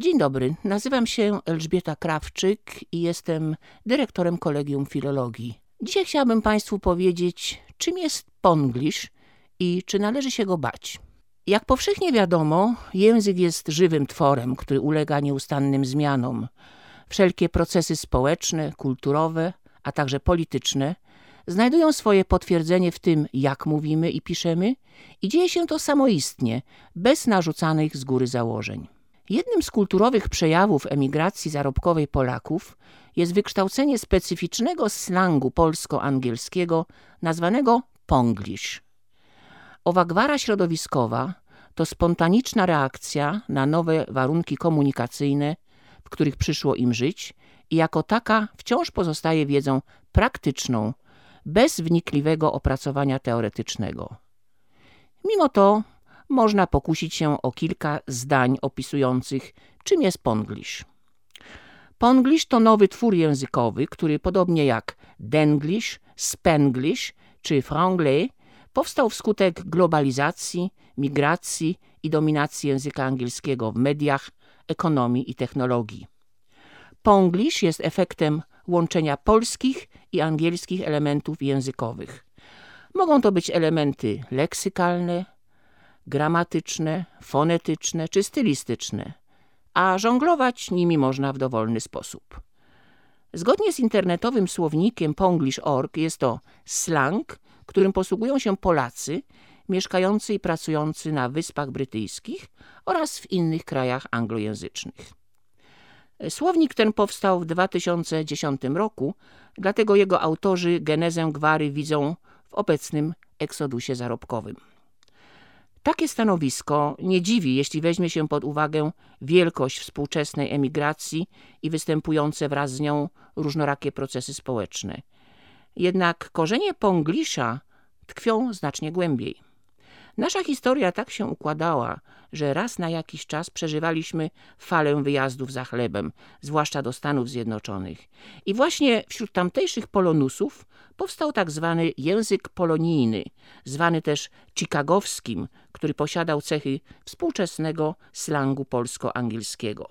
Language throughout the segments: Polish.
Dzień dobry, nazywam się Elżbieta Krawczyk i jestem dyrektorem Kolegium Filologii. Dzisiaj chciałabym Państwu powiedzieć, czym jest ponglisz i czy należy się go bać. Jak powszechnie wiadomo, język jest żywym tworem, który ulega nieustannym zmianom. Wszelkie procesy społeczne, kulturowe, a także polityczne znajdują swoje potwierdzenie w tym, jak mówimy i piszemy, i dzieje się to samoistnie, bez narzucanych z góry założeń. Jednym z kulturowych przejawów emigracji zarobkowej Polaków jest wykształcenie specyficznego slangu polsko-angielskiego nazwanego ponglish. Owa gwara środowiskowa to spontaniczna reakcja na nowe warunki komunikacyjne, w których przyszło im żyć i jako taka wciąż pozostaje wiedzą praktyczną, bez wnikliwego opracowania teoretycznego. Mimo to można pokusić się o kilka zdań opisujących, czym jest ponglish. Ponglish to nowy twór językowy, który podobnie jak denglish, spanglish czy franglais powstał wskutek globalizacji, migracji i dominacji języka angielskiego w mediach, ekonomii i technologii. Ponglish jest efektem łączenia polskich i angielskich elementów językowych. Mogą to być elementy leksykalne, gramatyczne, fonetyczne czy stylistyczne, a żonglować nimi można w dowolny sposób. Zgodnie z internetowym słownikiem Ponglish.org jest to slang, którym posługują się Polacy mieszkający i pracujący na Wyspach Brytyjskich oraz w innych krajach anglojęzycznych. Słownik ten powstał w 2010 roku, dlatego jego autorzy genezę gwary widzą w obecnym eksodusie zarobkowym. Takie stanowisko nie dziwi, jeśli weźmie się pod uwagę wielkość współczesnej emigracji i występujące wraz z nią różnorakie procesy społeczne. Jednak korzenie ponglisza tkwią znacznie głębiej. Nasza historia tak się układała, że raz na jakiś czas przeżywaliśmy falę wyjazdów za chlebem, zwłaszcza do Stanów Zjednoczonych. I właśnie wśród tamtejszych polonusów powstał tak zwany język polonijny, zwany też chicagowskim, który posiadał cechy współczesnego slangu polsko-angielskiego.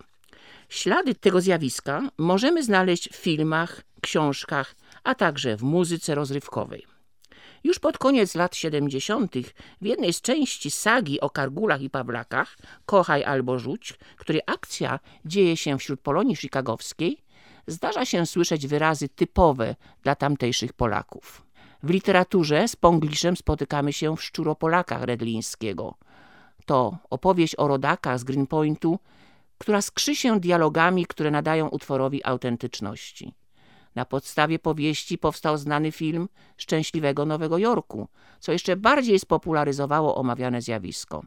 Ślady tego zjawiska możemy znaleźć w filmach, książkach, a także w muzyce rozrywkowej. Już pod koniec lat 70. w jednej z części sagi o Kargulach i Pawlakach, Kochaj albo Rzuć, której akcja dzieje się wśród Polonii chicagowskiej, zdarza się słyszeć wyrazy typowe dla tamtejszych Polaków. W literaturze z Pongliszem spotykamy się w Szczuropolakach Redlińskiego. To opowieść o rodakach z Greenpointu, która skrzy się dialogami, które nadają utworowi autentyczności. Na podstawie powieści powstał znany film Szczęśliwego Nowego Jorku, co jeszcze bardziej spopularyzowało omawiane zjawisko.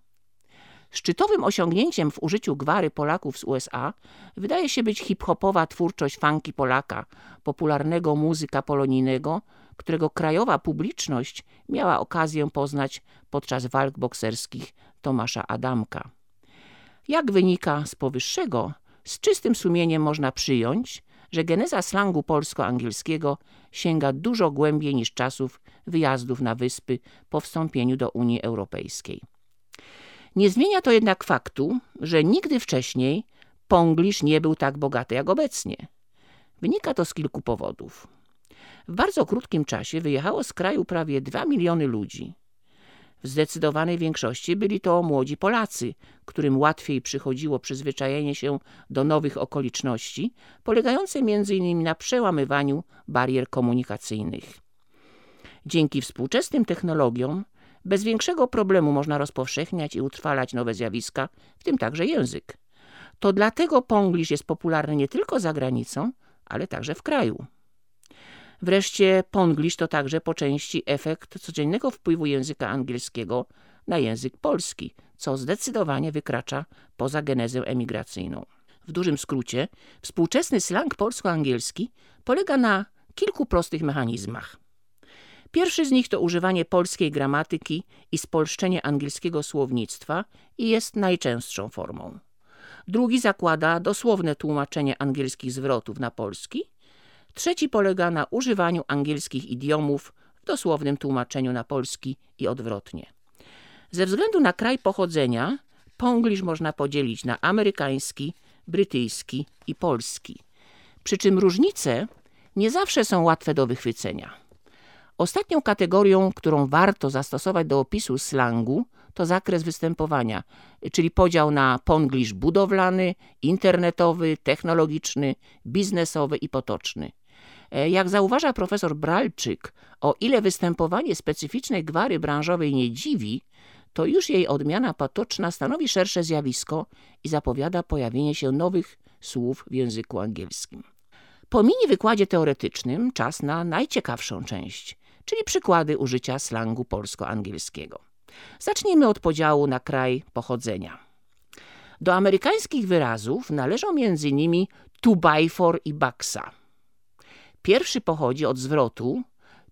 Szczytowym osiągnięciem w użyciu gwary Polaków z USA wydaje się być hip-hopowa twórczość funky Polaka, popularnego muzyka polonijnego, którego krajowa publiczność miała okazję poznać podczas walk bokserskich Tomasza Adamka. Jak wynika z powyższego, z czystym sumieniem można przyjąć, że geneza slangu polsko-angielskiego sięga dużo głębiej niż czasów wyjazdów na wyspy po wstąpieniu do Unii Europejskiej. Nie zmienia to jednak faktu, że nigdy wcześniej Ponglisz nie był tak bogaty jak obecnie. Wynika to z kilku powodów. W bardzo krótkim czasie wyjechało z kraju prawie 2 miliony ludzi. W zdecydowanej większości byli to młodzi Polacy, którym łatwiej przychodziło przyzwyczajenie się do nowych okoliczności, polegające m.in. na przełamywaniu barier komunikacyjnych. Dzięki współczesnym technologiom bez większego problemu można rozpowszechniać i utrwalać nowe zjawiska, w tym także język. To dlatego Ponglish jest popularny nie tylko za granicą, ale także w kraju. Wreszcie Ponglish to także po części efekt codziennego wpływu języka angielskiego na język polski, co zdecydowanie wykracza poza genezę emigracyjną. W dużym skrócie, współczesny slang polsko-angielski polega na kilku prostych mechanizmach. Pierwszy z nich to używanie polskiej gramatyki i spolszczenie angielskiego słownictwa i jest najczęstszą formą. Drugi zakłada dosłowne tłumaczenie angielskich zwrotów na polski – Trzeci polega na używaniu angielskich idiomów w dosłownym tłumaczeniu na polski i odwrotnie. Ze względu na kraj pochodzenia, ponglish można podzielić na amerykański, brytyjski i polski. Przy czym różnice nie zawsze są łatwe do wychwycenia. Ostatnią kategorią, którą warto zastosować do opisu slangu, to zakres występowania, czyli podział na ponglisz budowlany, internetowy, technologiczny, biznesowy i potoczny. E, jak zauważa profesor Bralczyk, o ile występowanie specyficznej gwary branżowej nie dziwi, to już jej odmiana potoczna stanowi szersze zjawisko i zapowiada pojawienie się nowych słów w języku angielskim. Po mini wykładzie teoretycznym czas na najciekawszą część, czyli przykłady użycia slangu polsko-angielskiego. Zacznijmy od podziału na kraj pochodzenia. Do amerykańskich wyrazów należą m.in. to by for i baksa. Pierwszy pochodzi od zwrotu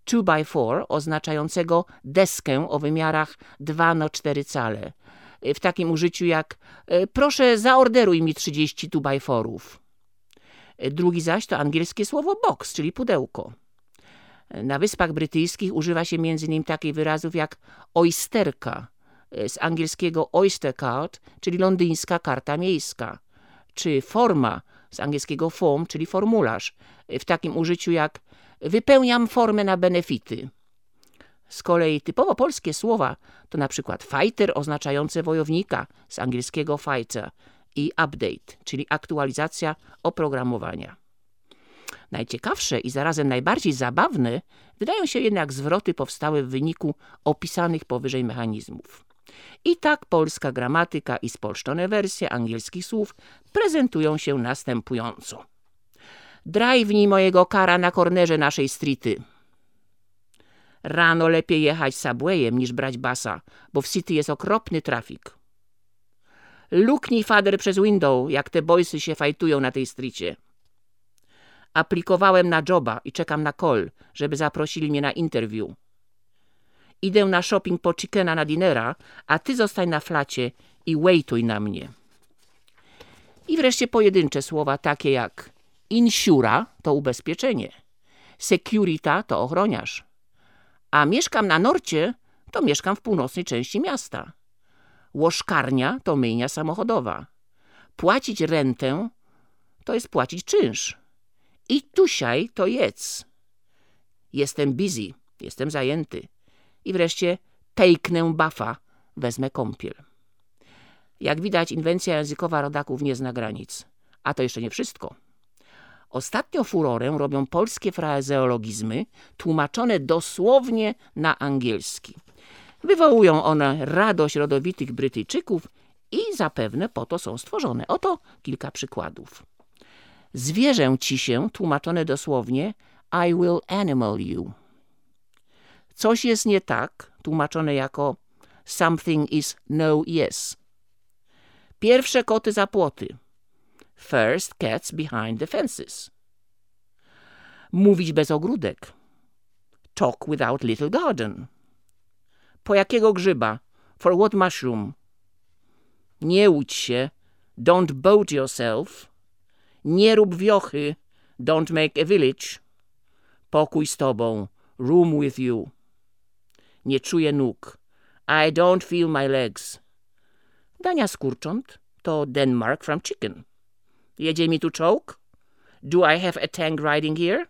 2 by 4 oznaczającego deskę o wymiarach 2 na 4 cale. W takim użyciu jak e, proszę zaorderuj mi 30 2 by 4 Drugi zaś to angielskie słowo box, czyli pudełko. Na Wyspach Brytyjskich używa się m.in. takich wyrazów jak oysterka, z angielskiego oyster card, czyli londyńska karta miejska, czy forma, z angielskiego form, czyli formularz, w takim użyciu jak wypełniam formę na benefity. Z kolei typowo polskie słowa to na przykład fighter oznaczające wojownika z angielskiego fighter i update, czyli aktualizacja oprogramowania. Najciekawsze i zarazem najbardziej zabawne wydają się jednak zwroty powstałe w wyniku opisanych powyżej mechanizmów. I tak polska gramatyka i spolszczone wersje angielskich słów prezentują się następująco. Drive'nij mojego kara na kornerze naszej streety. Rano lepiej jechać subwayem niż brać basa, bo w city jest okropny trafik. Luknij fader przez window, jak te boysy się fajtują na tej stricie. Aplikowałem na joba i czekam na call, żeby zaprosili mnie na interview. Idę na shopping po chickena na dinera, a ty zostań na flacie i waituj na mnie. I wreszcie pojedyncze słowa takie jak insura to ubezpieczenie, securita to ochroniarz, a mieszkam na norcie to mieszkam w północnej części miasta. Łoszkarnia to myjnia samochodowa. Płacić rentę to jest płacić czynsz. I tusiaj to jedz. Jestem busy, jestem zajęty. I wreszcie tejknę bafa, wezmę kąpiel. Jak widać, inwencja językowa rodaków nie zna granic. A to jeszcze nie wszystko. Ostatnio furorę robią polskie frazeologizmy, tłumaczone dosłownie na angielski. Wywołują one radość rodowitych Brytyjczyków i zapewne po to są stworzone. Oto kilka przykładów. Zwierzę ci się, tłumaczone dosłownie, I will animal you. Coś jest nie tak, tłumaczone jako something is no yes. Pierwsze koty za płoty. First cats behind the fences. Mówić bez ogródek. Talk without little garden. Po jakiego grzyba? For what mushroom? Nie łudź się. Don't boat yourself. Nie rób wiochy. Don't make a village. Pokój z tobą. Room with you. Nie czuję nóg. I don't feel my legs. Dania z kurcząt to Denmark from chicken. Jedzie mi tu czołg? Do I have a tank riding here?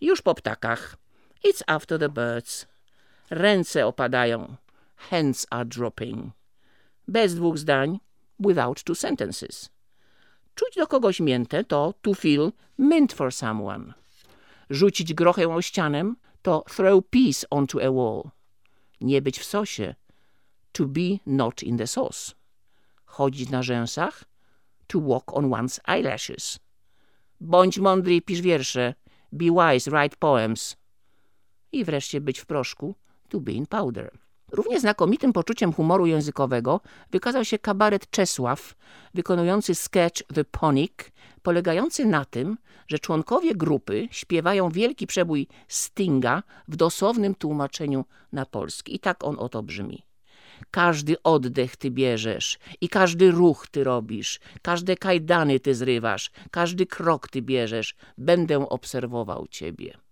Już po ptakach. It's after the birds. Ręce opadają. Hands are dropping. Bez dwóch zdań. Without two sentences. Czuć do kogoś miętę to to feel mint for someone. Rzucić grochę o ścianę to throw peas onto a wall. Nie być w sosie. To be not in the sauce. Chodzić na rzęsach to walk on one's eyelashes. Bądź mądry pisz wiersze. Be wise, write poems. I wreszcie być w proszku, to be in powder. Równie znakomitym poczuciem humoru językowego wykazał się kabaret Czesław, wykonujący sketch The Ponic, polegający na tym, że członkowie grupy śpiewają wielki przebój Stinga w dosłownym tłumaczeniu na polski. I tak on oto brzmi. Każdy oddech ty bierzesz i każdy ruch ty robisz, każde kajdany ty zrywasz, każdy krok ty bierzesz, będę obserwował ciebie.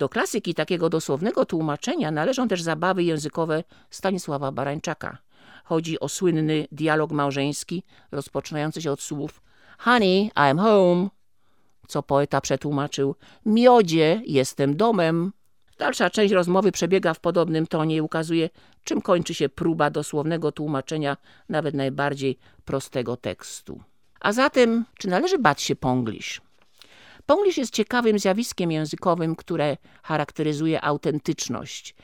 Do klasyki takiego dosłownego tłumaczenia należą też zabawy językowe Stanisława Barańczaka. Chodzi o słynny dialog małżeński rozpoczynający się od słów Honey, I'm home, co poeta przetłumaczył Miodzie, jestem domem. Dalsza część rozmowy przebiega w podobnym tonie i ukazuje, czym kończy się próba dosłownego tłumaczenia nawet najbardziej prostego tekstu. A zatem, czy należy bać się Ponglish? Ponglish jest ciekawym zjawiskiem językowym, które charakteryzuje autentyczność.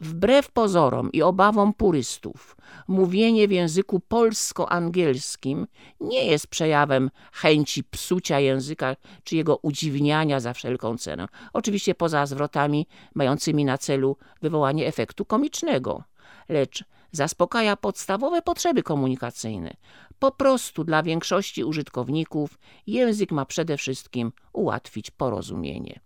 Wbrew pozorom i obawom purystów, mówienie w języku polsko-angielskim nie jest przejawem chęci psucia języka czy jego udziwniania za wszelką cenę. Oczywiście poza zwrotami mającymi na celu wywołanie efektu komicznego, lecz zaspokaja podstawowe potrzeby komunikacyjne. Po prostu dla większości użytkowników język ma przede wszystkim ułatwić porozumienie.